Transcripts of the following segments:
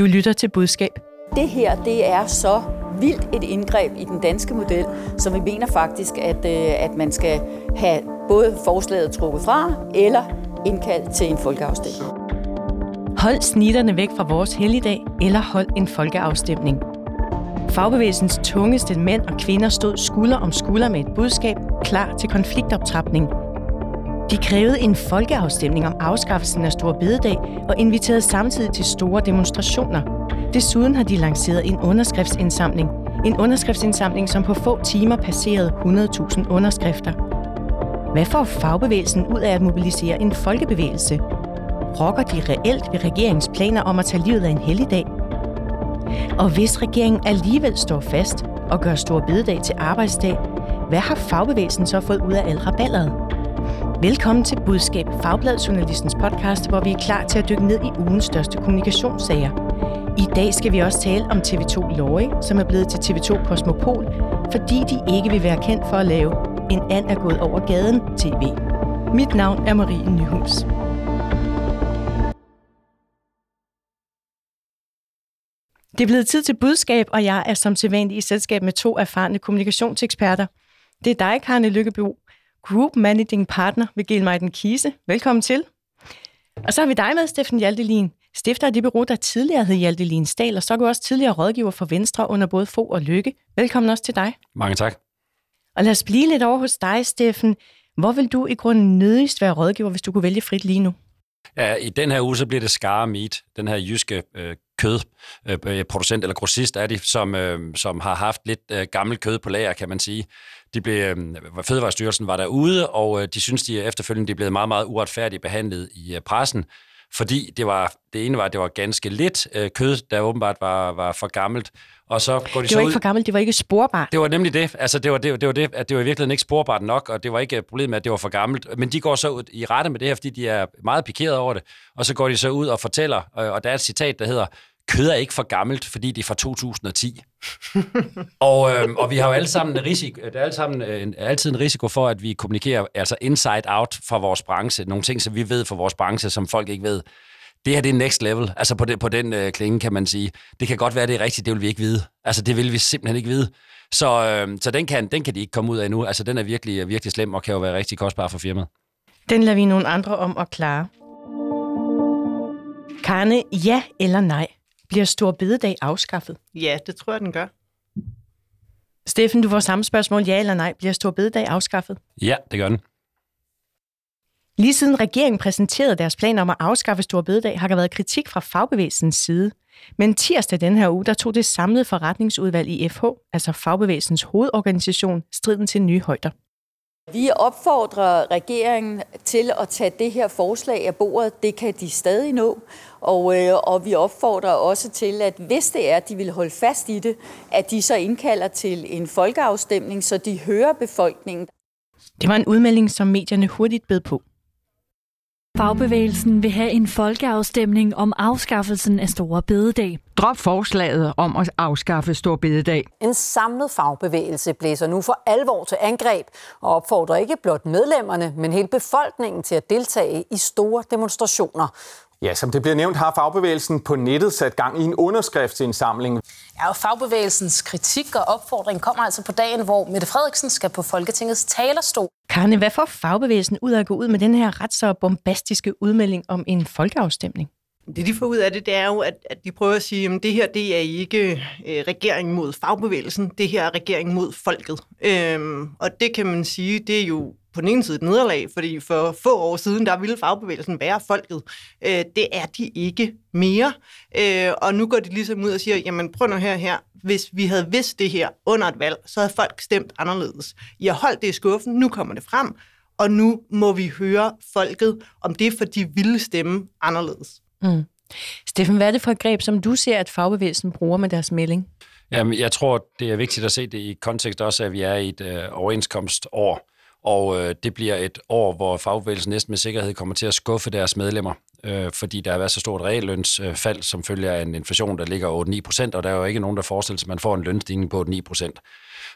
Du lytter til budskab. Det her, det er så vildt et indgreb i den danske model, så vi mener faktisk, at, øh, at man skal have både forslaget trukket fra, eller indkaldt til en folkeafstemning. Hold snitterne væk fra vores helligdag, eller hold en folkeafstemning. Fagbevægelsens tungeste mænd og kvinder stod skulder om skulder med et budskab klar til konfliktoptrapning. De krævede en folkeafstemning om afskaffelsen af Stor Bededag og inviterede samtidig til store demonstrationer. Desuden har de lanceret en underskriftsindsamling. En underskriftsindsamling, som på få timer passerede 100.000 underskrifter. Hvad får fagbevægelsen ud af at mobilisere en folkebevægelse? Rokker de reelt ved regeringens planer om at tage livet af en helligdag? Og hvis regeringen alligevel står fast og gør Stor Bededag til arbejdsdag, hvad har fagbevægelsen så fået ud af al raballeret? Velkommen til Budskab, Fagbladjournalistens podcast, hvor vi er klar til at dykke ned i ugens største kommunikationssager. I dag skal vi også tale om TV2 Lorry, som er blevet til TV2 Kosmopol, fordi de ikke vil være kendt for at lave en and er gået over gaden tv. Mit navn er Marie Nyhus. Det er blevet tid til budskab, og jeg er som sædvanlig i selskab med to erfarne kommunikationseksperter. Det er dig, Karne Lykkebo, Group Managing Partner ved Gelmeiden Kise. Velkommen til. Og så har vi dig med, Steffen Hjaltelin, stifter af det bureau, der tidligere hed Hjaltelin Stal, og så er du også tidligere rådgiver for Venstre under både få og Lykke. Velkommen også til dig. Mange tak. Og lad os blive lidt over hos dig, Steffen. Hvor vil du i grunden nødigst være rådgiver, hvis du kunne vælge frit lige nu? Ja, i den her uge, så bliver det Skar Meat, den her jyske øh, kødproducent øh, eller grossist er de, som, øh, som har haft lidt øh, gammel kød på lager, kan man sige. De blev, øh, Fødevarestyrelsen var derude, og øh, de synes, de efterfølgende de blevet meget, meget uretfærdigt behandlet i øh, pressen, fordi det var det ene var, at det var ganske lidt øh, kød, der åbenbart var, var for gammelt, og så går de Det var så ikke ud. for gammelt, det var ikke sporbart. Det var nemlig det. Altså, det var det, det, var det, at det var i virkeligheden ikke sporbart nok, og det var ikke problemet med, at det var for gammelt. Men de går så ud i rette med det her, fordi de er meget pikeret over det. Og så går de så ud og fortæller, øh, og der er et citat, der hedder, kød er ikke for gammelt, fordi det er fra 2010. og, øh, og vi har jo alle sammen en risiko, der er alle sammen, øh, en, altid en risiko for, at vi kommunikerer altså inside out fra vores branche. Nogle ting, som vi ved fra vores branche, som folk ikke ved. Det her det er next level, altså på, det, på den øh, klinge, kan man sige. Det kan godt være, det er rigtigt, det vil vi ikke vide. Altså det vil vi simpelthen ikke vide. Så, øh, så den, kan, den kan de ikke komme ud af nu. Altså den er virkelig, øh, virkelig slem og kan jo være rigtig kostbar for firmaet. Den lader vi nogle andre om at klare. Karne, ja eller nej? Bliver Stor Bededag afskaffet? Ja, det tror jeg, den gør. Steffen, du får samme spørgsmål. Ja eller nej? Bliver Stor Bededag afskaffet? Ja, det gør den. Lige siden regeringen præsenterede deres planer om at afskaffe Stor Bededag, har der været kritik fra fagbevægelsens side. Men tirsdag den her uge, der tog det samlede forretningsudvalg i FH, altså fagbevægelsens hovedorganisation, striden til nye højder. Vi opfordrer regeringen til at tage det her forslag af bordet. Det kan de stadig nå. Og, øh, og vi opfordrer også til, at hvis det er, at de vil holde fast i det, at de så indkalder til en folkeafstemning, så de hører befolkningen. Det var en udmelding, som medierne hurtigt bed på. Fagbevægelsen vil have en folkeafstemning om afskaffelsen af Store Bededag. Drop forslaget om at afskaffe Stor Bededag. En samlet fagbevægelse blæser nu for alvor til angreb og opfordrer ikke blot medlemmerne, men hele befolkningen til at deltage i store demonstrationer. Ja, som det bliver nævnt, har fagbevægelsen på nettet sat gang i en underskriftsindsamling. Ja, og fagbevægelsens kritik og opfordring kommer altså på dagen, hvor Mette Frederiksen skal på Folketingets talerstol. Karne, hvad får fagbevægelsen ud af at gå ud med den her ret så bombastiske udmelding om en folkeafstemning? Det, de får ud af det, det er jo, at, at de prøver at sige, at det her det er ikke øh, regeringen mod fagbevægelsen, det her er regeringen mod folket. Øhm, og det kan man sige, det er jo på den ene side et nederlag, fordi for få år siden, der ville fagbevægelsen være folket. Øh, det er de ikke mere. Øh, og nu går de ligesom ud og siger, jamen prøv nu her her, hvis vi havde vidst det her under et valg, så havde folk stemt anderledes. I har holdt det i skuffen, nu kommer det frem, og nu må vi høre folket, om det er, for de ville stemme anderledes. Mm. Steffen, hvad er det for et greb, som du ser, at fagbevægelsen bruger med deres melding? Jamen, jeg tror, det er vigtigt at se det i kontekst også, at vi er i et øh, overenskomstår, og øh, det bliver et år, hvor fagbevægelsen næsten med sikkerhed kommer til at skuffe deres medlemmer, øh, fordi der har været så stort reallønsfald, øh, som følger af en inflation, der ligger 8-9 procent, og der er jo ikke nogen, der forestiller sig, at man får en lønstigning på 9 procent.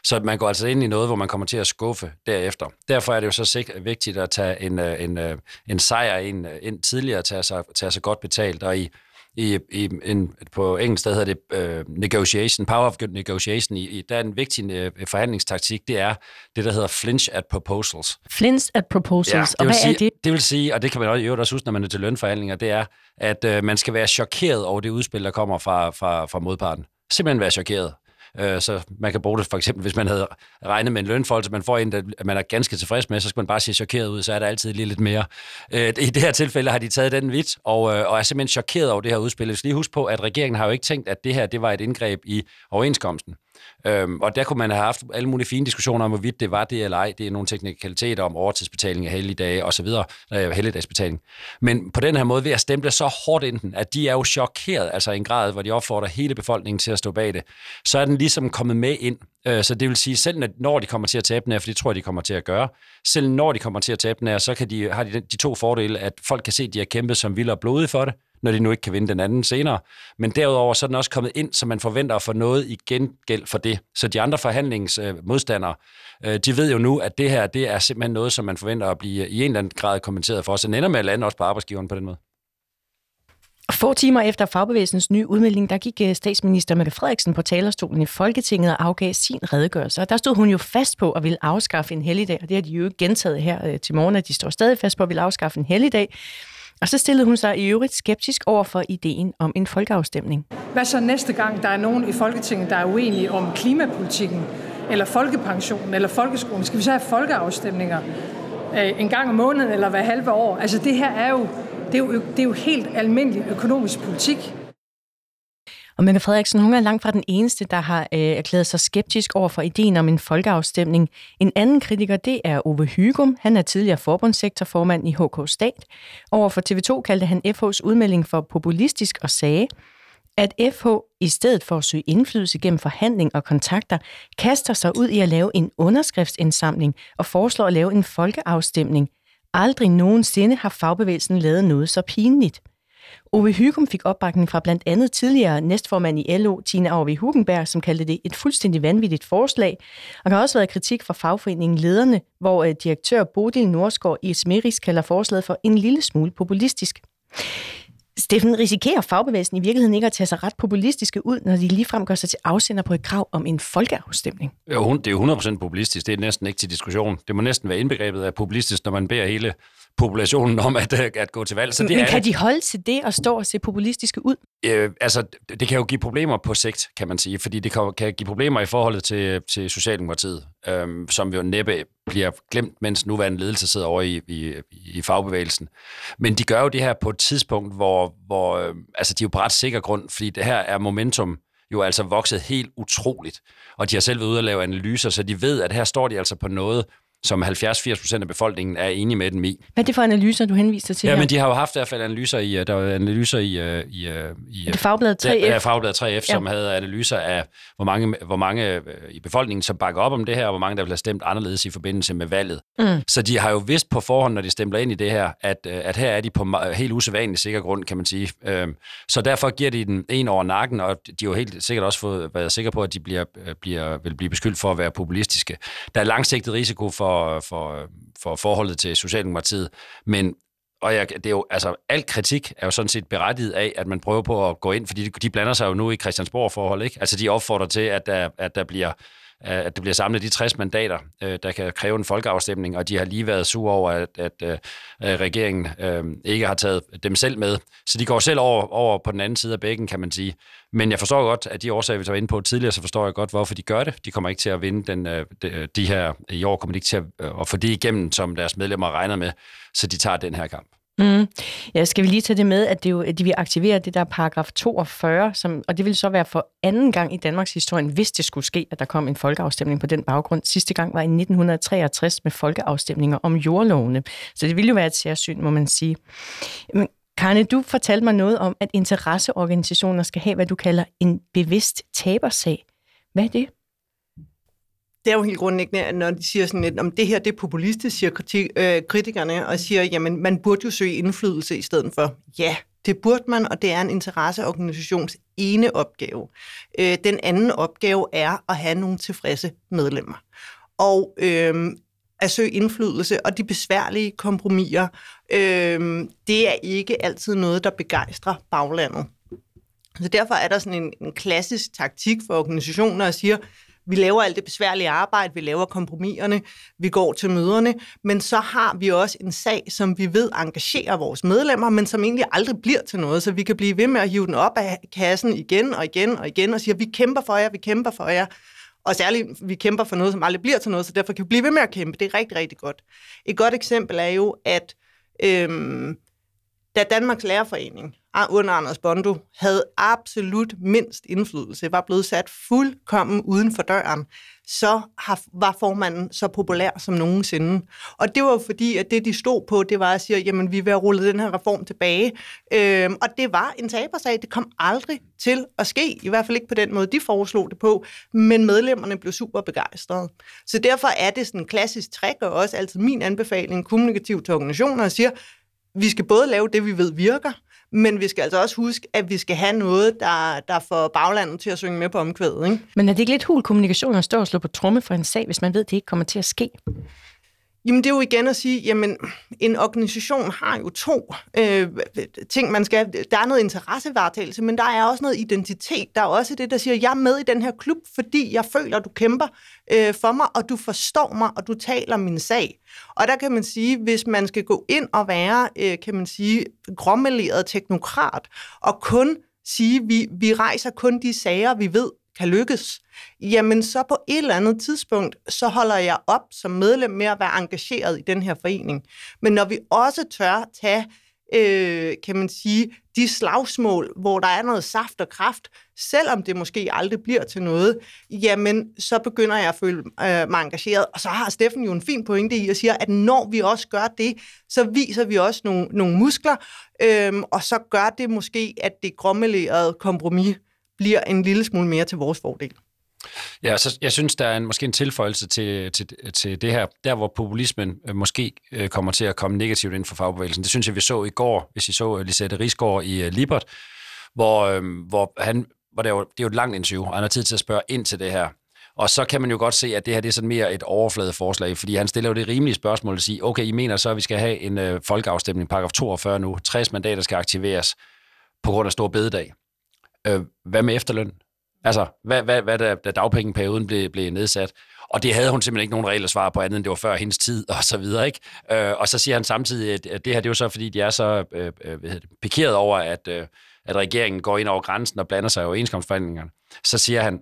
Så man går altså ind i noget, hvor man kommer til at skuffe derefter. Derfor er det jo så sik- vigtigt at tage en, øh, en, øh, en sejr ind, øh, ind tidligere, tage sig, tage sig godt betalt, og i i, i en, på engelsk der hedder det øh, negotiation, power of negotiation. I, i, der er en vigtig øh, forhandlingstaktik, det er det, der hedder flinch at proposals. Flinch at proposals, ja, og hvad sige, er det? Det vil sige, og det kan man også, også huske, når man er til lønforhandlinger, det er, at øh, man skal være chokeret over det udspil, der kommer fra, fra, fra modparten. Simpelthen være chokeret. Øh, så man kan bruge det for eksempel, hvis man havde regnet med en lønforhold, man får en, der man er ganske tilfreds med, så skal man bare se chokeret ud, så er der altid lige lidt mere. Øh, I det her tilfælde har de taget den vidt, og, øh, og er simpelthen chokeret over det her udspil. Hvis lige huske på, at regeringen har jo ikke tænkt, at det her det var et indgreb i overenskomsten. Øhm, og der kunne man have haft alle mulige fine diskussioner om, hvorvidt det var det eller ej. Det er nogle teknikaliteter om overtidsbetaling af helligdage osv., øh, helligdagsbetaling. Men på den her måde, ved at stemple så hårdt ind den, at de er jo chokeret, altså i en grad, hvor de opfordrer hele befolkningen til at stå bag det, så er den ligesom kommet med ind. Øh, så det vil sige, selv når de kommer til at tabe den her, for det tror jeg, de kommer til at gøre, selv når de kommer til at tabe den her, så kan de, har de de to fordele, at folk kan se, at de har kæmpet som vildt og blodige for det, når de nu ikke kan vinde den anden senere. Men derudover så er den også kommet ind, så man forventer at få noget i gengæld for det. Så de andre forhandlingsmodstandere, øh, de ved jo nu, at det her det er simpelthen noget, som man forventer at blive i en eller anden grad kommenteret for. Så den ender med at lande også på arbejdsgiveren på den måde. Få timer efter fagbevægelsens nye udmelding, der gik øh, statsminister Mette Frederiksen på talerstolen i Folketinget og afgav sin redegørelse. Og der stod hun jo fast på at ville afskaffe en helligdag, og det har de jo gentaget her øh, til morgen, at de står stadig fast på at ville afskaffe en helligdag. Og så stillede hun sig i øvrigt skeptisk over for ideen om en folkeafstemning. Hvad så næste gang, der er nogen i Folketinget, der er uenige om klimapolitikken, eller folkepensionen, eller folkeskolen? Skal vi så have folkeafstemninger øh, en gang om måneden, eller hver halve år? Altså det her er jo, det er jo, det er jo helt almindelig økonomisk politik. Og Mette Frederiksen, hun er langt fra den eneste, der har øh, erklæret sig skeptisk over for ideen om en folkeafstemning. En anden kritiker, det er Ove Hygum. Han er tidligere forbundssektorformand i HK Stat. Over for TV2 kaldte han FH's udmelding for populistisk og sagde, at FH i stedet for at søge indflydelse gennem forhandling og kontakter, kaster sig ud i at lave en underskriftsindsamling og foreslår at lave en folkeafstemning. Aldrig nogensinde har fagbevægelsen lavet noget så pinligt. Ove Hygum fik opbakning fra blandt andet tidligere næstformand i LO, Tina Aarvi Hugenberg, som kaldte det et fuldstændig vanvittigt forslag. Og der har også været kritik fra fagforeningen Lederne, hvor øh, direktør Bodil Norsgaard i Smeris kalder forslaget for en lille smule populistisk. Steffen, risikerer fagbevægelsen i virkeligheden ikke at tage sig ret populistiske ud, når de ligefrem gør sig til afsender på et krav om en folkeafstemning? Jo, det er jo 100% populistisk. Det er næsten ikke til diskussion. Det må næsten være indbegrebet af populistisk, når man beder hele populationen om at, øh, at gå til valg. Så det Men er, kan de holde til det og stå og se populistiske ud? Øh, altså, det kan jo give problemer på sigt, kan man sige, fordi det kan, kan give problemer i forholdet til, til Socialdemokratiet, øh, som jo næppe bliver glemt, mens nuværende ledelse sidder over i, i, i fagbevægelsen. Men de gør jo det her på et tidspunkt, hvor, hvor øh, altså, de er jo på ret sikker grund, fordi det her er momentum jo altså vokset helt utroligt. Og de har selv været ude og lave analyser, så de ved, at her står de altså på noget, som 70-80 procent af befolkningen er enige med dem i. Hvad er det for analyser, du henviser til Ja, her? men de har jo haft i hvert fald analyser i, øh, der var analyser i, øh, i, øh, i er det Fagbladet 3F? Ja, Fagbladet 3F, ja. som havde analyser af, hvor mange, hvor mange i befolkningen, som bakker op om det her, og hvor mange, der vil have stemt anderledes i forbindelse med valget. Mm. Så de har jo vidst på forhånd, når de stemmer ind i det her, at, at her er de på helt usædvanlig sikker grund, kan man sige. Øhm, så derfor giver de den en over nakken, og de har jo helt sikkert også fået været sikre på, at de bliver, bliver, vil blive beskyldt for at være populistiske. Der er langsigtet risiko for, for for forholdet til Socialdemokratiet. Men og jeg, det er jo, altså, al kritik er jo sådan set berettiget af, at man prøver på at gå ind, fordi de, de blander sig jo nu i Christiansborg-forhold, ikke? Altså, de opfordrer til, at der, at der bliver Øh, at det bliver samlet de 60 mandater, øh, der kan kræve en folkeafstemning, og de har lige været sure over, at, at, øh, at regeringen ikke har taget dem selv med. Så de går selv over, over på den anden side af bækken, kan man sige. Men jeg forstår godt, at de årsager, vi var inde på tidligere, så forstår jeg godt, hvorfor de gør det. De kommer ikke til at vinde den, de, de her, i år kommer de ikke til at, at få det igennem, som deres medlemmer regner med, så de tager den her kamp. Mm. Ja, skal vi lige tage det med, at, det jo, at de vil aktivere det der paragraf 42, som, og det vil så være for anden gang i Danmarks historie, hvis det skulle ske, at der kom en folkeafstemning på den baggrund. Sidste gang var i 1963 med folkeafstemninger om jordlovene. Så det ville jo være et særsyn, må man sige. Men Karne, du fortalte mig noget om, at interesseorganisationer skal have, hvad du kalder en bevidst tabersag. Hvad er det? Det er jo helt grundlæggende, når de siger sådan lidt, om det her det er populistisk, siger kritik, øh, kritikerne, og siger, jamen man burde jo søge indflydelse i stedet for. Ja, det burde man, og det er en interesseorganisations ene opgave. Øh, den anden opgave er at have nogle tilfredse medlemmer. Og øh, at søge indflydelse, og de besværlige kompromiser, øh, det er ikke altid noget, der begejstrer baglandet. Så derfor er der sådan en, en klassisk taktik for organisationer, der siger, vi laver alt det besværlige arbejde, vi laver kompromiserne, vi går til møderne, men så har vi også en sag, som vi ved engagerer vores medlemmer, men som egentlig aldrig bliver til noget, så vi kan blive ved med at hive den op af kassen igen og igen og igen og sige, vi kæmper for jer, vi kæmper for jer. Og særligt, vi kæmper for noget, som aldrig bliver til noget, så derfor kan vi blive ved med at kæmpe. Det er rigtig, rigtig godt. Et godt eksempel er jo, at øhm, da Danmarks Lærerforening under Anders Bondo havde absolut mindst indflydelse, var blevet sat fuldkommen uden for døren, så var formanden så populær som nogensinde. Og det var jo fordi, at det de stod på, det var at sige, jamen vi vil have rullet den her reform tilbage. Øhm, og det var en tabersag. Det kom aldrig til at ske, i hvert fald ikke på den måde, de foreslog det på, men medlemmerne blev super begejstrede. Så derfor er det sådan en klassisk trick, og også altid min anbefaling kommunikativt til organisationer, og siger, vi skal både lave det, vi ved virker, men vi skal altså også huske, at vi skal have noget, der, der får baglandet til at synge med på omkvædet. Ikke? Men er det ikke lidt hul kommunikation at stå og slå på tromme for en sag, hvis man ved, at det ikke kommer til at ske? Jamen det er jo igen at sige, jamen en organisation har jo to øh, ting, man skal. Der er noget interessevaretagelse, men der er også noget identitet. Der er også det, der siger, jeg er med i den her klub, fordi jeg føler, du kæmper øh, for mig, og du forstår mig, og du taler min sag. Og der kan man sige, hvis man skal gå ind og være, øh, kan man sige, grommeleret teknokrat, og kun sige, vi, vi rejser kun de sager, vi ved kan lykkes, jamen så på et eller andet tidspunkt, så holder jeg op som medlem med at være engageret i den her forening. Men når vi også tør tage, øh, kan man sige, de slagsmål, hvor der er noget saft og kraft, selvom det måske aldrig bliver til noget, jamen så begynder jeg at føle øh, mig engageret. Og så har Steffen jo en fin pointe i at sige, at når vi også gør det, så viser vi også nogle, nogle muskler, øh, og så gør det måske, at det grommelerede kompromis bliver en lille smule mere til vores fordel. Ja, så jeg synes, der er en, måske en tilføjelse til, til, til det her, der hvor populismen øh, måske øh, kommer til at komme negativt ind for fagbevægelsen. Det synes jeg, vi så i går, hvis I så øh, Lisette Risgaard i øh, Libert, hvor, øh, hvor han, hvor det, er jo, det er jo et langt interview, og han har tid til at spørge ind til det her. Og så kan man jo godt se, at det her det er sådan mere et overfladeforslag, fordi han stiller jo det rimelige spørgsmål at sige, okay, I mener så, at vi skal have en øh, folkeafstemning, paragraf 42 nu, 60 mandater skal aktiveres på grund af stor bededag. Øh, hvad med efterløn? Altså, hvad, hvad, hvad da, da dagpengeperioden blev, blev nedsat? Og det havde hun simpelthen ikke nogen reelle svar på andet, end det var før hendes tid, og så videre, ikke? Øh, og så siger han samtidig, at det her det er jo så, fordi de er så øh, øh det, pikeret over, at, øh, at regeringen går ind over grænsen og blander sig i overenskomstforhandlingerne. Så siger han,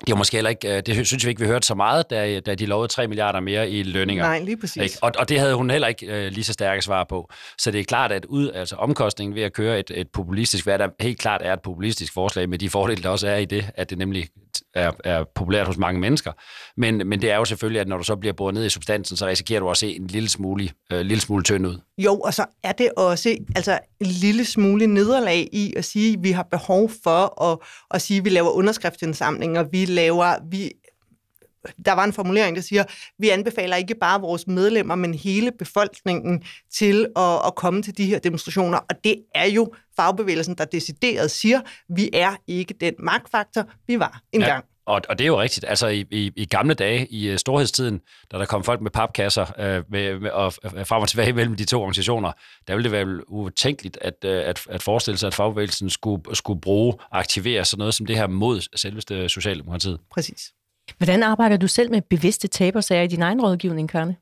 det var måske heller ikke, øh, det synes vi ikke, vi hørte så meget, da, da de lovede 3 milliarder mere i lønninger. Nej, lige præcis. Ikke? Og, og det havde hun heller ikke uh, lige så stærke svar på. Så det er klart, at ud, altså omkostningen ved at køre et, et populistisk, hvad der helt klart er et populistisk forslag, med de fordele, der også er i det, at det nemlig er, er populært hos mange mennesker. Men, men det er jo selvfølgelig, at når du så bliver boret ned i substansen, så risikerer du også at se en lille smule, uh, lille smule tynd ud. Jo, og så er det også altså, en lille smule nederlag i at sige, at vi har behov for at, at sige, at vi laver underskriftsindsamlinger, vi laver, vi der var en formulering, der siger, vi anbefaler ikke bare vores medlemmer, men hele befolkningen til at, at komme til de her demonstrationer. Og det er jo fagbevægelsen, der decideret siger, vi er ikke den magtfaktor, vi var engang. Ja. Og, og det er jo rigtigt. Altså i, i, i gamle dage, i uh, storhedstiden, da der kom folk med papkasser uh, med, med, og uh, frem og tilbage mellem de to organisationer, der ville det være utænkeligt at, uh, at, at forestille sig, at fagbevægelsen skulle, skulle bruge aktivere sådan noget som det her mod selveste Socialdemokratiet. Præcis. Hvordan arbejder du selv med bevidste tabersager i din egen rådgivning, Karne?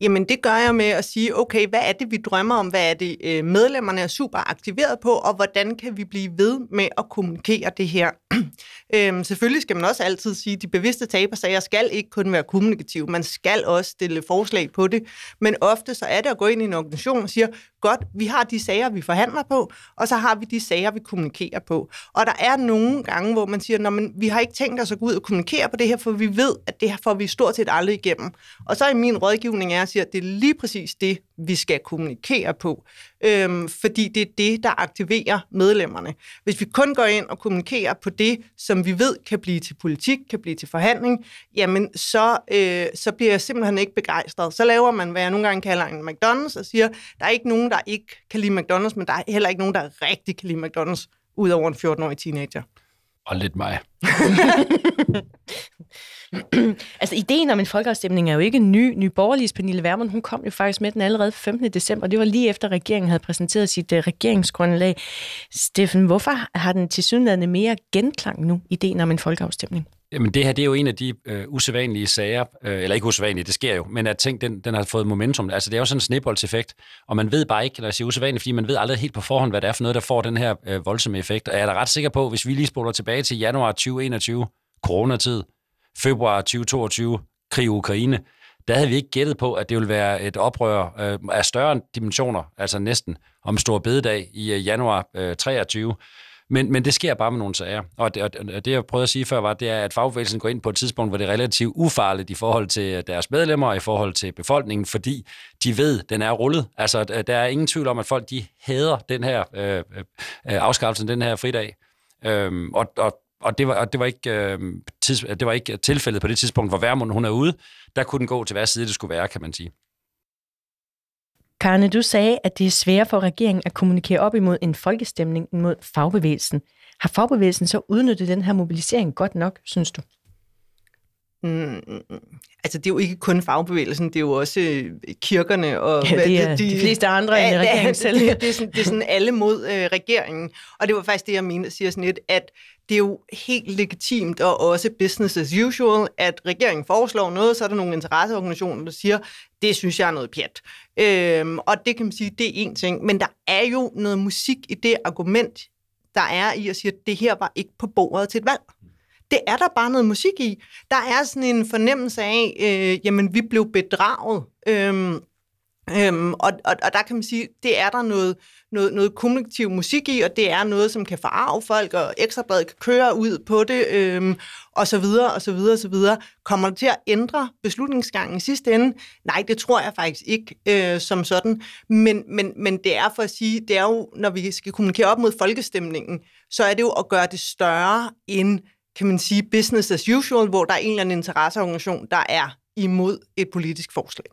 Jamen det gør jeg med at sige, okay, hvad er det, vi drømmer om? Hvad er det, øh, medlemmerne er super aktiveret på? Og hvordan kan vi blive ved med at kommunikere det her? øhm, selvfølgelig skal man også altid sige, at de bevidste tabersager skal ikke kun være kommunikative. Man skal også stille forslag på det. Men ofte så er det at gå ind i en organisation og sige, godt, vi har de sager, vi forhandler på, og så har vi de sager, vi kommunikerer på. Og der er nogle gange, hvor man siger, men vi har ikke tænkt os at gå ud og kommunikere på det her, for vi ved, at det her får vi stort set aldrig igennem. Og så i min rådgivning er at sige, at det er lige præcis det, vi skal kommunikere på. Øhm, fordi det er det, der aktiverer medlemmerne. Hvis vi kun går ind og kommunikerer på det, som vi ved kan blive til politik, kan blive til forhandling, jamen så, øh, så bliver jeg simpelthen ikke begejstret. Så laver man, hvad jeg nogle gange kalder en McDonald's, og siger, der er ikke nogen, der ikke kan lide McDonald's, men der er heller ikke nogen, der rigtig kan lide McDonald's, ud over en 14-årig teenager. Og lidt mig. altså, ideen om en folkeafstemning er jo ikke ny. Ny Borgerliges Pernille Vermund, hun kom jo faktisk med den allerede 15. december. Det var lige efter, regeringen havde præsenteret sit uh, regeringsgrundlag. Steffen, hvorfor har den tilsyneladende mere genklang nu, ideen om en folkeafstemning? Jamen det her, det er jo en af de øh, usædvanlige sager, øh, eller ikke usædvanlige, det sker jo, men at ting, den, den har fået momentum. Altså det er jo sådan en sneboldseffekt, og man ved bare ikke, når jeg siger usædvanligt, fordi man ved aldrig helt på forhånd, hvad det er for noget, der får den her øh, voldsomme effekt. Og jeg er da ret sikker på, hvis vi lige spoler tilbage til januar 2021, coronatid, februar 2022, krig i Ukraine, der havde vi ikke gættet på, at det ville være et oprør øh, af større dimensioner, altså næsten om stor bededag i øh, januar øh, 23. Men, men det sker bare med nogle sager. Og det, og det, jeg prøvede at sige før, var, det er, at fagbevægelsen går ind på et tidspunkt, hvor det er relativt ufarligt i forhold til øh, deres medlemmer og i forhold til befolkningen, fordi de ved, den er rullet. Altså, der er ingen tvivl om, at folk de hader den her øh, øh, øh, afskaffelsen, den her fridag. Øhm, og, og og det var, og det var, ikke, øh, tids, det var ikke tilfældet på det tidspunkt, hvor Værmund hun er ude. Der kunne den gå til hver side, det skulle være, kan man sige. Karne, du sagde, at det er svært for regeringen at kommunikere op imod en folkestemning mod fagbevægelsen. Har fagbevægelsen så udnyttet den her mobilisering godt nok, synes du? Mm, altså, det er jo ikke kun fagbevægelsen, det er jo også øh, kirkerne og ja, det er de, de fleste andre ja, end regeringen selv. Det, det, er sådan, det er sådan alle mod øh, regeringen. Og det var faktisk det, jeg mener, siger sådan lidt, at det er jo helt legitimt og også business as usual, at regeringen foreslår noget, så er der nogle interesseorganisationer, der siger, det synes jeg er noget pjat. Øhm, og det kan man sige, det er en ting. Men der er jo noget musik i det argument, der er i at sige, at det her var ikke på bordet til et valg. Det er der bare noget musik i. Der er sådan en fornemmelse af, øh, jamen vi blev bedraget. Øhm, Øhm, og, og, og der kan man sige, det er der noget, noget, noget kommunikativ musik i, og det er noget, som kan forarve folk, og ekstrabladet kan køre ud på det, øhm, og så videre, og så videre, og så videre. Kommer det til at ændre beslutningsgangen i sidste ende? Nej, det tror jeg faktisk ikke øh, som sådan. Men, men, men det er for at sige, det er jo, når vi skal kommunikere op mod folkestemningen, så er det jo at gøre det større end, kan man sige, business as usual, hvor der er en eller anden interesseorganisation, der er imod et politisk forslag.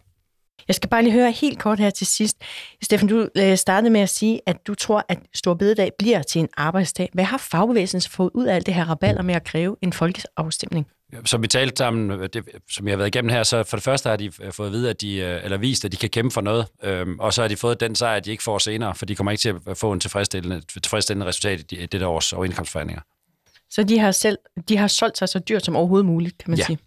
Jeg skal bare lige høre helt kort her til sidst. Steffen, du øh, startede med at sige, at du tror, at Stor Bededag bliver til en arbejdsdag. Hvad har fagbevægelsen fået ud af alt det her raballer med at kræve en folkeafstemning? Som vi talte sammen, øh, det, som jeg har været igennem her, så for det første har de øh, fået at vide, at de, eller vist, at de kan kæmpe for noget, øhm, og så har de fået den sejr, at de ikke får senere, for de kommer ikke til at få en tilfredsstillende, tilfredsstillende resultat i det års overindkomstforhandlinger. Så de har, selv, de har solgt sig så dyrt som overhovedet muligt, kan man ja. sige?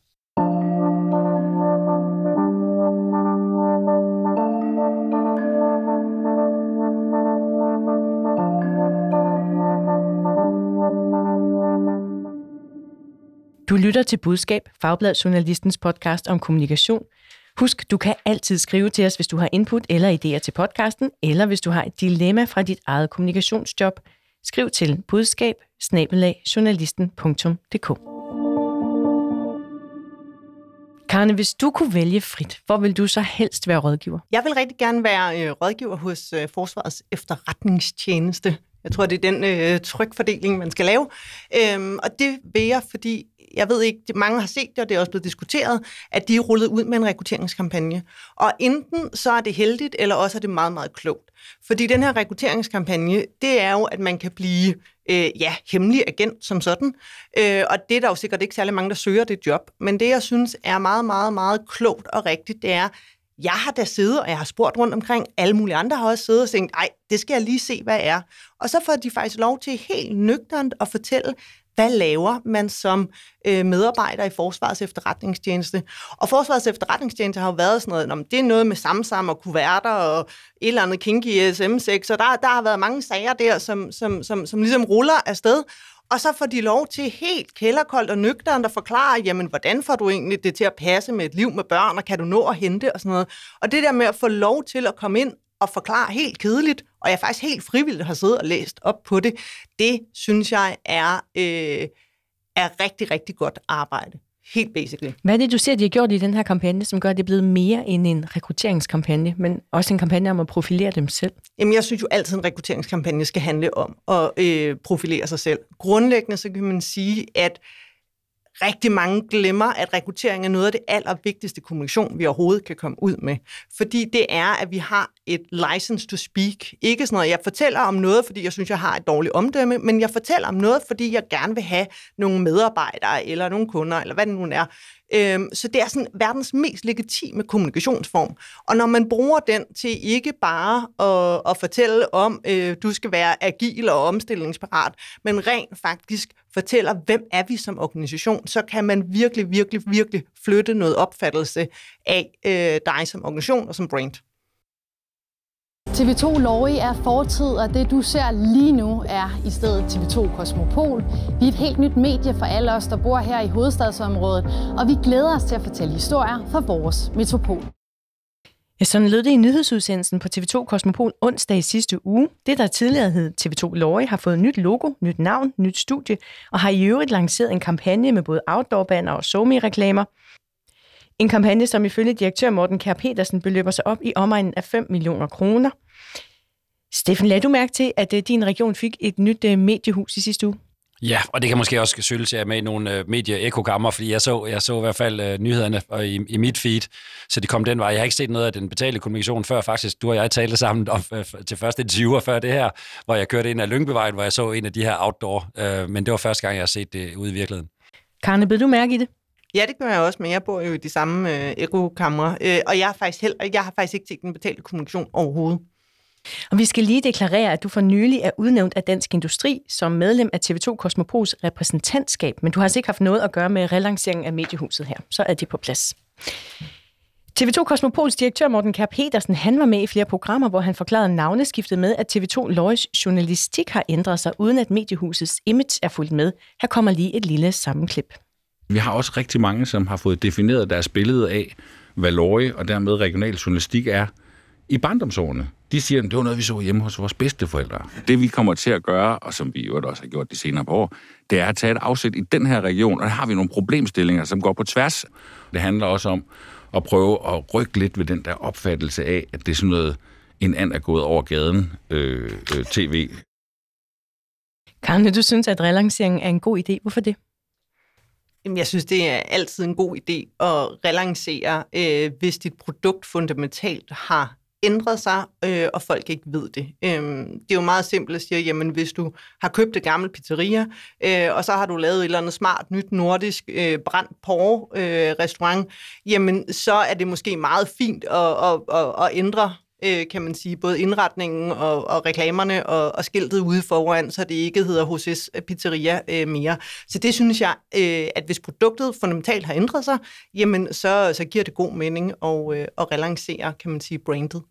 Du lytter til Budskab, Fagblad Journalistens podcast om kommunikation. Husk, du kan altid skrive til os, hvis du har input eller idéer til podcasten, eller hvis du har et dilemma fra dit eget kommunikationsjob. Skriv til budskab Karne, hvis du kunne vælge frit, hvor vil du så helst være rådgiver? Jeg vil rigtig gerne være øh, rådgiver hos øh, Forsvarets efterretningstjeneste. Jeg tror, det er den øh, trykfordeling, man skal lave. Øhm, og det vil jeg, fordi jeg ved ikke, mange har set det, og det er også blevet diskuteret, at de er rullet ud med en rekrutteringskampagne. Og enten så er det heldigt, eller også er det meget, meget klogt. Fordi den her rekrutteringskampagne, det er jo, at man kan blive øh, ja, hemmelig agent som sådan. Øh, og det er der jo sikkert ikke særlig mange, der søger det job. Men det, jeg synes er meget, meget, meget klogt og rigtigt, det er, jeg har da siddet, og jeg har spurgt rundt omkring, alle mulige andre har også siddet og tænkt, ej, det skal jeg lige se, hvad er. Og så får de faktisk lov til helt nøgternt at fortælle, hvad laver man som øh, medarbejder i Forsvarets efterretningstjeneste? Og Forsvarets efterretningstjeneste har jo været sådan noget, om det er noget med samsam og kuverter og et eller andet kinky SM6, så der, der har været mange sager der, som, som, som, som ligesom ruller afsted. Og så får de lov til helt kælderkoldt og nøgternt at forklare, jamen, hvordan får du egentlig det til at passe med et liv med børn, og kan du nå at hente og sådan noget. Og det der med at få lov til at komme ind og forklare helt kedeligt, og jeg faktisk helt frivilligt har siddet og læst op på det, det synes jeg er, øh, er rigtig, rigtig godt arbejde. Helt basically. Hvad er det, du ser, de har gjort i den her kampagne, som gør, at det er blevet mere end en rekrutteringskampagne, men også en kampagne om at profilere dem selv? Jamen, jeg synes jo altid, en rekrutteringskampagne skal handle om at øh, profilere sig selv. Grundlæggende så kan man sige, at rigtig mange glemmer, at rekruttering er noget af det allervigtigste kommunikation, vi overhovedet kan komme ud med. Fordi det er, at vi har et license to speak. Ikke sådan noget, jeg fortæller om noget, fordi jeg synes, jeg har et dårligt omdømme, men jeg fortæller om noget, fordi jeg gerne vil have nogle medarbejdere, eller nogle kunder, eller hvad det nu er, Øhm, så det er sådan verdens mest legitime kommunikationsform. Og når man bruger den til ikke bare at, at fortælle om, øh, du skal være agil og omstillingsparat, men rent faktisk fortæller, hvem er vi som organisation, så kan man virkelig, virkelig, virkelig flytte noget opfattelse af øh, dig som organisation og som brand. TV2 Lorry er fortid, og det du ser lige nu er i stedet TV2 Kosmopol. Vi er et helt nyt medie for alle os, der bor her i hovedstadsområdet, og vi glæder os til at fortælle historier fra vores metropol. Ja, sådan lød det i nyhedsudsendelsen på TV2 Kosmopol onsdag i sidste uge. Det, der tidligere hed TV2 Lorry, har fået nyt logo, nyt navn, nyt studie, og har i øvrigt lanceret en kampagne med både outdoor-banner og somi-reklamer. En kampagne, som ifølge direktør Morten Kær Petersen beløber sig op i omegnen af 5 millioner kroner. Steffen, lad du mærke til, at øh, din region fik et nyt øh, mediehus i sidste uge? Ja, og det kan måske også skyldes, at jeg er med i nogle øh, medie-ekokammer, fordi jeg så, jeg så i hvert fald øh, nyhederne og i, i mit feed, så de kom den vej. Jeg har ikke set noget af den betalte kommunikation før faktisk. Du og jeg talte sammen om, øh, til første interviewer før det her, hvor jeg kørte ind af Lyngbevejen, hvor jeg så en af de her outdoor. Øh, men det var første gang, jeg har set det ude i virkeligheden. Karne, blev du mærke i det? Ja, det gør jeg også, men jeg bor jo i de samme øh, ekokamre, øh, og jeg har, faktisk heller, jeg har faktisk ikke set den betalte kommunikation overhovedet. Og vi skal lige deklarere, at du for nylig er udnævnt af Dansk Industri som medlem af TV2 Kosmopols repræsentantskab, men du har altså ikke haft noget at gøre med relanceringen af mediehuset her. Så er det på plads. TV2 Kosmopols direktør Morten Kær Petersen, han var med i flere programmer, hvor han forklarede navneskiftet med, at TV2 Lois journalistik har ændret sig, uden at mediehusets image er fulgt med. Her kommer lige et lille sammenklip. Vi har også rigtig mange, som har fået defineret deres billede af, hvad Løje og dermed regional journalistik er i barndomsårene. De siger, at det var noget, vi så hjemme hos vores bedsteforældre. Det vi kommer til at gøre, og som vi jo også har gjort de senere på år, det er at tage et afsæt i den her region, og der har vi nogle problemstillinger, som går på tværs. Det handler også om at prøve at rykke lidt ved den der opfattelse af, at det er sådan noget, en and er gået over gaden øh, øh, tv. Karne, du synes, at relanceringen er en god idé. Hvorfor det? Jamen, jeg synes, det er altid en god idé at relancere, øh, hvis dit produkt fundamentalt har ændret sig, øh, og folk ikke ved det. Øhm, det er jo meget simpelt at sige, jamen hvis du har købt et gammelt pizzeria, øh, og så har du lavet et eller andet smart, nyt nordisk øh, brændt por øh, restaurant, jamen så er det måske meget fint at, at, at, at ændre øh, kan man sige, både indretningen og, og reklamerne og, og skiltet ude foran, så det ikke hedder HC's Pizzeria øh, mere. Så det synes jeg, øh, at hvis produktet fundamentalt har ændret sig, jamen så, så giver det god mening at, øh, at relancere, kan man sige, brandet.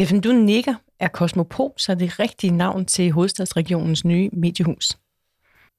Steffen, du nikker. Er Kosmopol så det rigtige navn til hovedstadsregionens nye mediehus?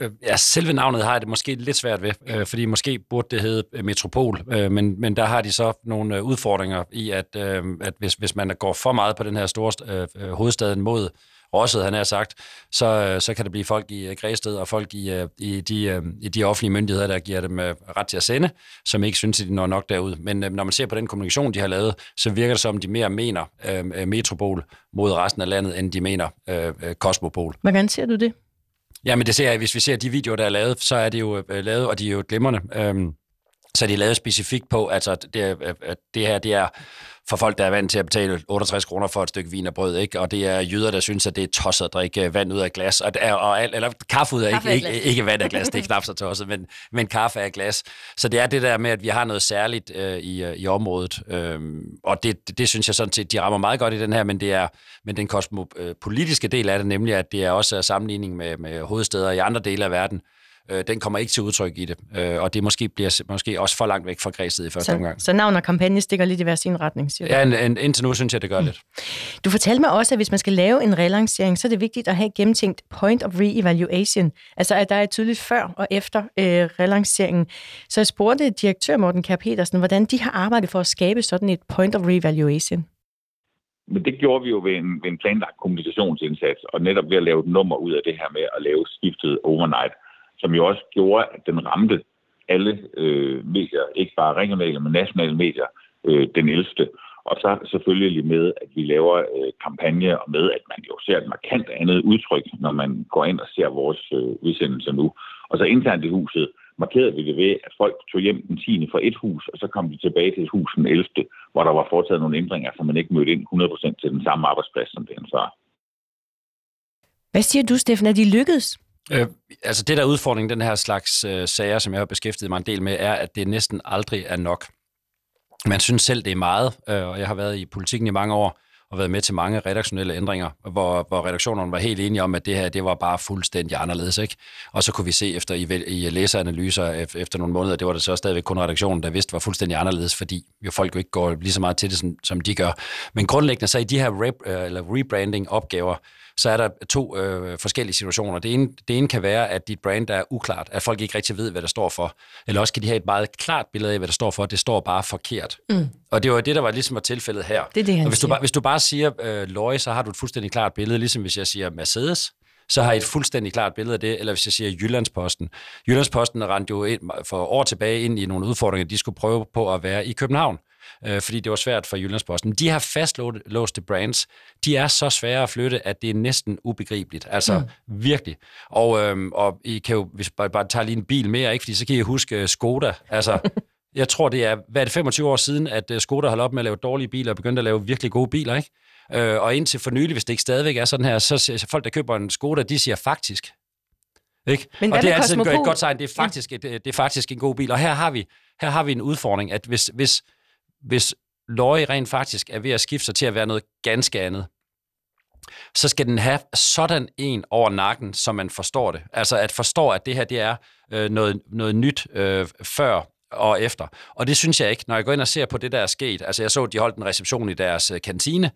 Øh, ja, selve navnet har jeg det måske lidt svært ved, øh, fordi måske burde det hedde øh, Metropol, øh, men, men der har de så nogle øh, udfordringer i, at, øh, at hvis, hvis man går for meget på den her store øh, øh hovedstaden mod Rosset, han har sagt, så, øh, så kan det blive folk i Græsted og folk i, i, de, i de offentlige myndigheder, der giver dem ret til at sende, som ikke synes, at de når nok derud. Men når man ser på den kommunikation, de har lavet, så virker det som, de mere mener øh, Metropol mod resten af landet, end de mener øh, Kosmopol. Hvordan ser du det? Ja, men det ser jeg, hvis vi ser de videoer, der er lavet, så er det jo øh, lavet, og de er jo glimrende. Øhm, så er de lavet specifikt på, altså det, at det her, det er for folk, der er vant til at betale 68 kroner for et stykke vin og brød, ikke? og det er jøder, der synes, at det er tosset at drikke vand ud af glas, og, og, eller kaffe ud af, kaffe ikke, ikke, ikke vand af glas, det er knap så tosset, men, men kaffe af glas. Så det er det der med, at vi har noget særligt øh, i, øh, i området, øhm, og det, det, det synes jeg sådan set, de rammer meget godt i den her, men det er men den kosmopolitiske del af det, nemlig at det er også sammenligning med, med hovedsteder i andre dele af verden, øh, den kommer ikke til udtryk i det. Øh, og det måske bliver måske også for langt væk fra græset i første så, omgang. Så navn og kampagne stikker lidt i hver sin retning, siger du? Ja, en, en, indtil nu synes jeg, det gør mm. lidt. Du fortalte mig også, at hvis man skal lave en relancering, så er det vigtigt at have gennemtænkt point of re-evaluation. Altså, at der er et tydeligt før og efter øh, relanceringen. Så jeg spurgte direktør Morten Kær Petersen, hvordan de har arbejdet for at skabe sådan et point of re-evaluation. Men det gjorde vi jo ved en, ved en planlagt kommunikationsindsats, og netop ved at lave et nummer ud af det her med at lave skiftet overnight som jo også gjorde, at den ramte alle øh, medier, ikke bare regionale, men nationale medier, øh, den 11. Og så selvfølgelig med, at vi laver øh, kampagne, og med, at man jo ser et markant andet udtryk, når man går ind og ser vores øh, udsendelser nu. Og så internt i huset markerede vi det ved, at folk tog hjem den 10. fra et hus, og så kom de tilbage til et hus den 11., hvor der var foretaget nogle ændringer, så man ikke mødte ind 100% til den samme arbejdsplads, som det var. Hvad siger du, Steffen? Er de lykkedes? Øh, altså det der udfordring, den her slags øh, sager, som jeg har beskæftiget mig en del med, er, at det næsten aldrig er nok. Man synes selv, det er meget, øh, og jeg har været i politikken i mange år, og været med til mange redaktionelle ændringer, hvor, hvor redaktionerne var helt enige om, at det her det var bare fuldstændig anderledes. Ikke? Og så kunne vi se efter i, i læseranalyser efter nogle måneder, det var det så stadigvæk kun redaktionen, der vidste, var fuldstændig anderledes, fordi jo folk jo ikke går lige så meget til det, som, som de gør. Men grundlæggende så i de her rep, øh, eller rebranding-opgaver, så er der to øh, forskellige situationer. Det ene, det ene kan være, at dit brand er uklart, at folk ikke rigtig ved, hvad det står for. Eller også kan de have et meget klart billede af, hvad det står for. Det står bare forkert. Mm. Og det var det, der var ligesom var tilfældet her. Det er det, og hvis, du bare, hvis du bare siger øh, Løje, så har du et fuldstændig klart billede, ligesom hvis jeg siger Mercedes, så har I et fuldstændig klart billede af det, eller hvis jeg siger Jyllandsposten. Jyllandsposten rendte jo ind, for år tilbage ind i nogle udfordringer, de skulle prøve på at være i København øh, fordi det var svært for Jyllandsposten. De her fastlåste brands, de er så svære at flytte, at det er næsten ubegribeligt. Altså mm. virkelig. Og, øh, og I kan jo, hvis bare, bare tager lige en bil mere, ikke? fordi så kan I huske Skoda. Altså, jeg tror, det er, hvad er det, 25 år siden, at øh, Skoda holdt op med at lave dårlige biler og begyndte at lave virkelig gode biler, ikke? Øh, og indtil for nylig, hvis det ikke stadigvæk er sådan her, så folk, der køber en Skoda, de siger faktisk. Ikke? Men og det er altid et godt tegn. Det er, faktisk et, det er faktisk en god bil. Og her har vi, her har vi en udfordring, at hvis, hvis, hvis Løje rent faktisk er ved at skifte sig til at være noget ganske andet, så skal den have sådan en over nakken, så man forstår det. Altså at forstå, at det her det er øh, noget, noget nyt øh, før og efter. Og det synes jeg ikke, når jeg går ind og ser på det, der er sket. Altså jeg så, at de holdt en reception i deres øh, kantine, øh,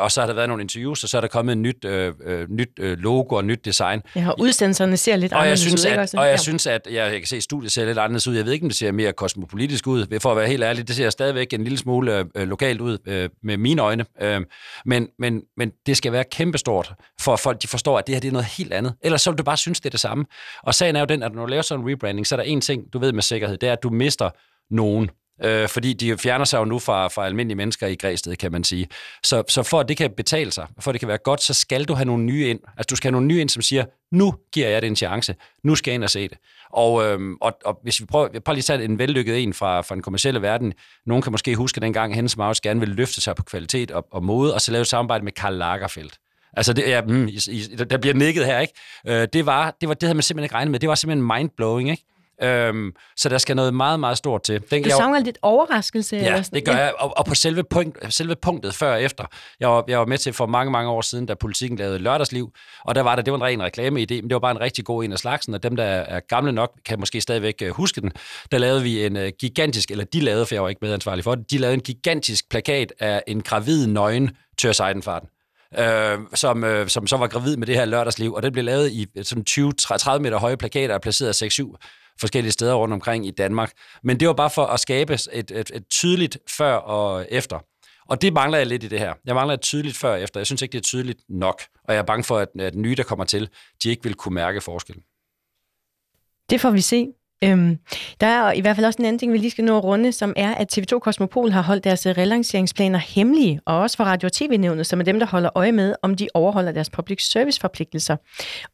og så har der været nogle interviews, og så er der kommet et nyt, øh, øh, nyt øh, logo og nyt design. Ja, og udsendelserne ser lidt og jeg synes, ud, at, også? Og jeg ja. synes, at jeg, jeg kan se, at studiet ser lidt anderledes ud. Jeg ved ikke, om det ser mere kosmopolitisk ud. For at være helt ærlig, det ser stadigvæk en lille smule øh, lokalt ud øh, med mine øjne. Øh, men, men, men det skal være kæmpestort, for at folk de forstår, at det her det er noget helt andet. Ellers så vil du bare synes, det er det samme. Og sagen er jo den, at når du laver sådan en rebranding, så er der en ting, du ved med sikkerhed, det er, at du mister nogen. Øh, fordi de fjerner sig jo nu fra, fra almindelige mennesker i Græsted, kan man sige. Så, så for at det kan betale sig, for at det kan være godt, så skal du have nogle nye ind. Altså du skal have nogle nye ind, som siger, nu giver jeg det en chance. Nu skal jeg ind og se det. Og, øhm, og, og hvis vi prøver, prøver lige at tage en vellykket en fra, fra den kommercielle verden. Nogen kan måske huske dengang, Hennes Maus gerne ville løfte sig på kvalitet og, og mode, og så lave et samarbejde med Karl Lagerfeldt. Altså, det, ja, mm, i, i, der bliver nikket her, ikke? Øh, det, var, det, var, det havde man simpelthen ikke regnet med. Det var simpelthen mindblowing, ikke? Øhm, så der skal noget meget, meget stort til. Den, du savner lidt overraskelse? Ja, eller sådan. det gør ja. jeg. Og, og på selve, punkt, selve punktet før og efter. Jeg var, jeg var med til for mange, mange år siden, da politikken lavede lørdagsliv, og der var der, det var en ren reklameidé, men det var bare en rigtig god en af slagsen, og dem, der er gamle nok, kan måske stadigvæk øh, huske den. Der lavede vi en uh, gigantisk, eller de lavede, for jeg var ikke medansvarlig for det, de lavede en gigantisk plakat af en gravid nøgen Tør Seidenfarten øh, som, øh, som så var gravid med det her lørdagsliv, og det blev lavet i sådan 20-30 meter høje plakater og placeret 6-7 forskellige steder rundt omkring i Danmark. Men det var bare for at skabe et, et, et tydeligt før og efter. Og det mangler jeg lidt i det her. Jeg mangler et tydeligt før og efter. Jeg synes ikke, det er tydeligt nok. Og jeg er bange for, at, at nye, der kommer til, de ikke vil kunne mærke forskellen. Det får vi se. Øhm, der er i hvert fald også en anden ting, vi lige skal nå at runde, som er, at TV2 Kosmopol har holdt deres øh, relanceringsplaner hemmelige, og også for Radio- og TV-nævnet, som er dem, der holder øje med, om de overholder deres public service-forpligtelser.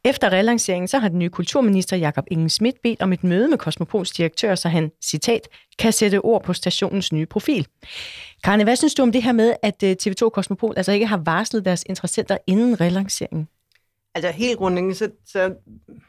Efter relanceringen, så har den nye kulturminister Jakob Ingen Schmidt bedt om et møde med Kosmopols direktør, så han, citat, kan sætte ord på stationens nye profil. Karne, hvad synes du om det her med, at øh, TV2 Kosmopol altså ikke har varslet deres interessenter inden relanceringen? Altså helt grundlæggende, så, så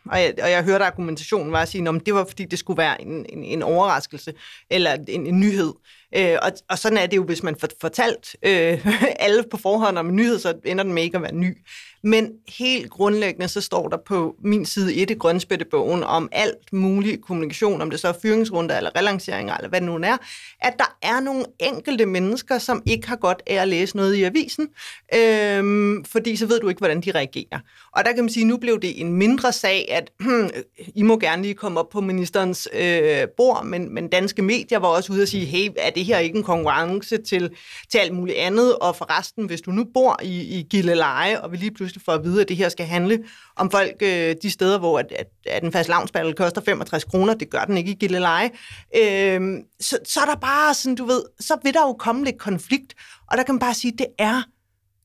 og, jeg, og jeg hørte argumentationen var at sige, at det var fordi, det skulle være en, en, en overraskelse, eller en, en nyhed. Øh, og, og sådan er det jo, hvis man får fortalt øh, alle på forhånd om en nyhed, så ender den med ikke at være ny. Men helt grundlæggende, så står der på min side et i grønspættebogen om alt mulig kommunikation, om det så er fyringsrunder eller relanceringer, eller hvad det nu er, at der er nogle enkelte mennesker, som ikke har godt af at læse noget i avisen, øh, fordi så ved du ikke, hvordan de reagerer. Og der kan man sige, at nu blev det en mindre sag, at hmm, I må gerne lige komme op på ministerens øh, bord, men, men danske medier var også ude og sige, hey, er det her ikke en konkurrence til, til alt muligt andet? Og forresten, hvis du nu bor i, i Gilleleje, og vi lige pludselig får at vide, at det her skal handle om folk øh, de steder, hvor at, at, at en fast lavnsballe koster 65 kroner, det gør den ikke i Gilleleje, øh, så, så er der bare sådan, du ved, så vil der jo komme lidt konflikt, og der kan man bare sige, at det er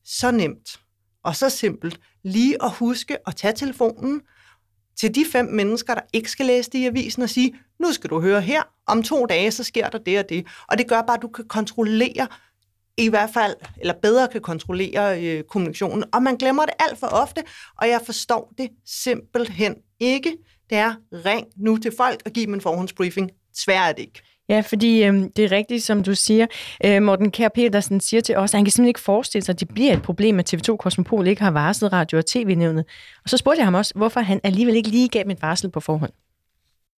så nemt og så simpelt lige at huske at tage telefonen, til de fem mennesker, der ikke skal læse det i avisen og sige, nu skal du høre her, om to dage, så sker der det og det. Og det gør bare, at du kan kontrollere i hvert fald, eller bedre kan kontrollere øh, kommunikationen. Og man glemmer det alt for ofte, og jeg forstår det simpelthen ikke. Det er, ring nu til folk og giv dem en forhåndsbriefing. Svært er det ikke. Ja, fordi øh, det er rigtigt, som du siger. Øh, Morten Kær Petersen siger til os, at han kan simpelthen ikke forestille sig, at det bliver et problem, at TV2 Kosmopol ikke har varslet radio- og tv-nævnet. Og så spurgte jeg ham også, hvorfor han alligevel ikke lige gav et varsel på forhånd.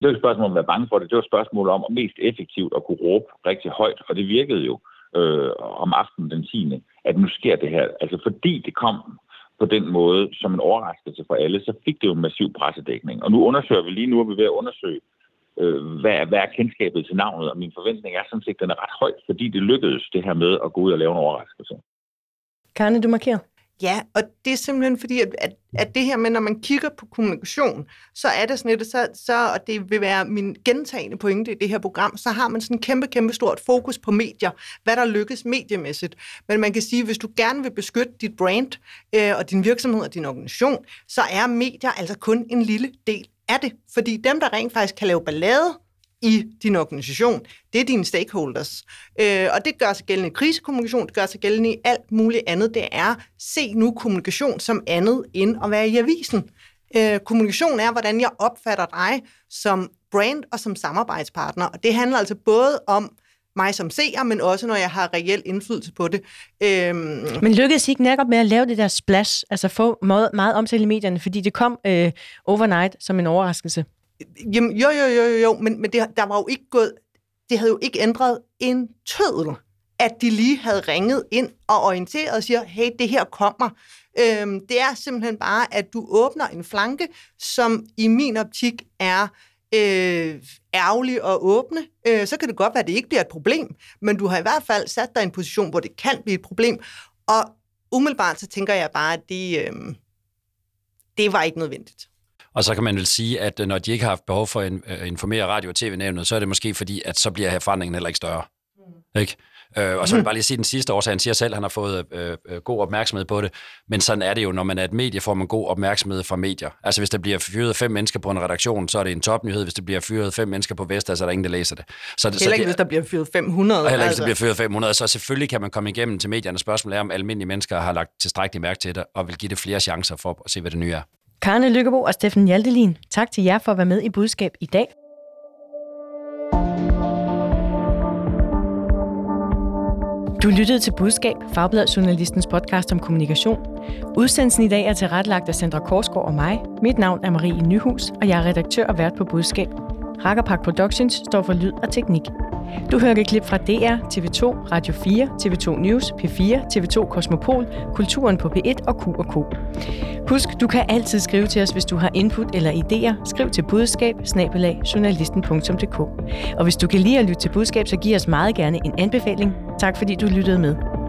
Det var et spørgsmål om at være bange for det. Det var et spørgsmål om at mest effektivt at kunne råbe rigtig højt, og det virkede jo øh, om aftenen den 10. at nu sker det her. Altså fordi det kom på den måde som en overraskelse for alle, så fik det jo en massiv pressedækning. Og nu undersøger vi lige nu, er vi er ved at undersøge, øh, hvad, hvad er kendskabet til navnet, og min forventning er sådan set, at den er ret høj, fordi det lykkedes det her med at gå ud og lave en overraskelse. Karne, du markerer. Ja, og det er simpelthen fordi, at, at, at det her med, når man kigger på kommunikation, så er det sådan lidt, så, så, og det vil være min gentagende pointe i det her program, så har man sådan en kæmpe, kæmpe stort fokus på medier, hvad der lykkes mediemæssigt. Men man kan sige, hvis du gerne vil beskytte dit brand øh, og din virksomhed og din organisation, så er medier altså kun en lille del af det. Fordi dem, der rent faktisk kan lave ballade, i din organisation, det er dine stakeholders. Øh, og det gør sig gældende i krisekommunikation, det gør sig gældende i alt muligt andet. Det er, se nu kommunikation som andet end at være i avisen. Øh, kommunikation er, hvordan jeg opfatter dig som brand og som samarbejdspartner. Og det handler altså både om mig som seer, men også når jeg har reel indflydelse på det. Øhm... Men lykkedes I ikke netop med at lave det der splash, altså få meget, meget omtale i medierne, fordi det kom øh, overnight som en overraskelse? Jamen, jo, jo, jo, jo, jo, men, men det, der var jo ikke gået, det havde jo ikke ændret en tødel, at de lige havde ringet ind og orienteret og siger, hey, det her kommer. Øhm, det er simpelthen bare, at du åbner en flanke, som i min optik er øh, ærgerlig at åbne. Øh, så kan det godt være, at det ikke bliver et problem, men du har i hvert fald sat dig i en position, hvor det kan blive et problem. Og umiddelbart så tænker jeg bare, at det, øh, det var ikke nødvendigt. Og så kan man vel sige, at øh, når de ikke har haft behov for at øh, informere radio- og tv-nævnet, så er det måske fordi, at så bliver forandringen heller ikke større. Mm. Ikke? Øh, og så vil jeg bare lige sige den sidste årsag. Han siger selv, at han har fået øh, øh, god opmærksomhed på det. Men sådan er det jo, når man er et medie, får man god opmærksomhed fra medier. Altså hvis der bliver fyret fem mennesker på en redaktion, så er det en topnyhed. Hvis der bliver fyret fem mennesker på Vestas, så er der ingen, der læser det. Så, heller ikke, så, hvis der bliver fyret 500. Og heller ikke, altså. hvis der bliver fyret 500. Så selvfølgelig kan man komme igennem til medierne. Spørgsmålet er, om almindelige mennesker har lagt tilstrækkeligt mærke til det, og vil give det flere chancer for at se, hvad det nye er. Karne Lykkebo og Steffen Hjaltelin, tak til jer for at være med i budskab i dag. Du lyttede til Budskab, Fagbladet Journalistens podcast om kommunikation. Udsendelsen i dag er tilrettelagt af Sandra Korsgaard og mig. Mit navn er Marie Nyhus, og jeg er redaktør og vært på Budskab. Hackerpark Productions står for lyd og teknik. Du hører et klip fra DR, TV2, Radio 4, TV2 News, P4, TV2 Kosmopol, Kulturen på P1 og Q&K. Husk, du kan altid skrive til os, hvis du har input eller idéer. Skriv til budskab Og hvis du kan lide at lytte til budskab, så giv os meget gerne en anbefaling. Tak fordi du lyttede med.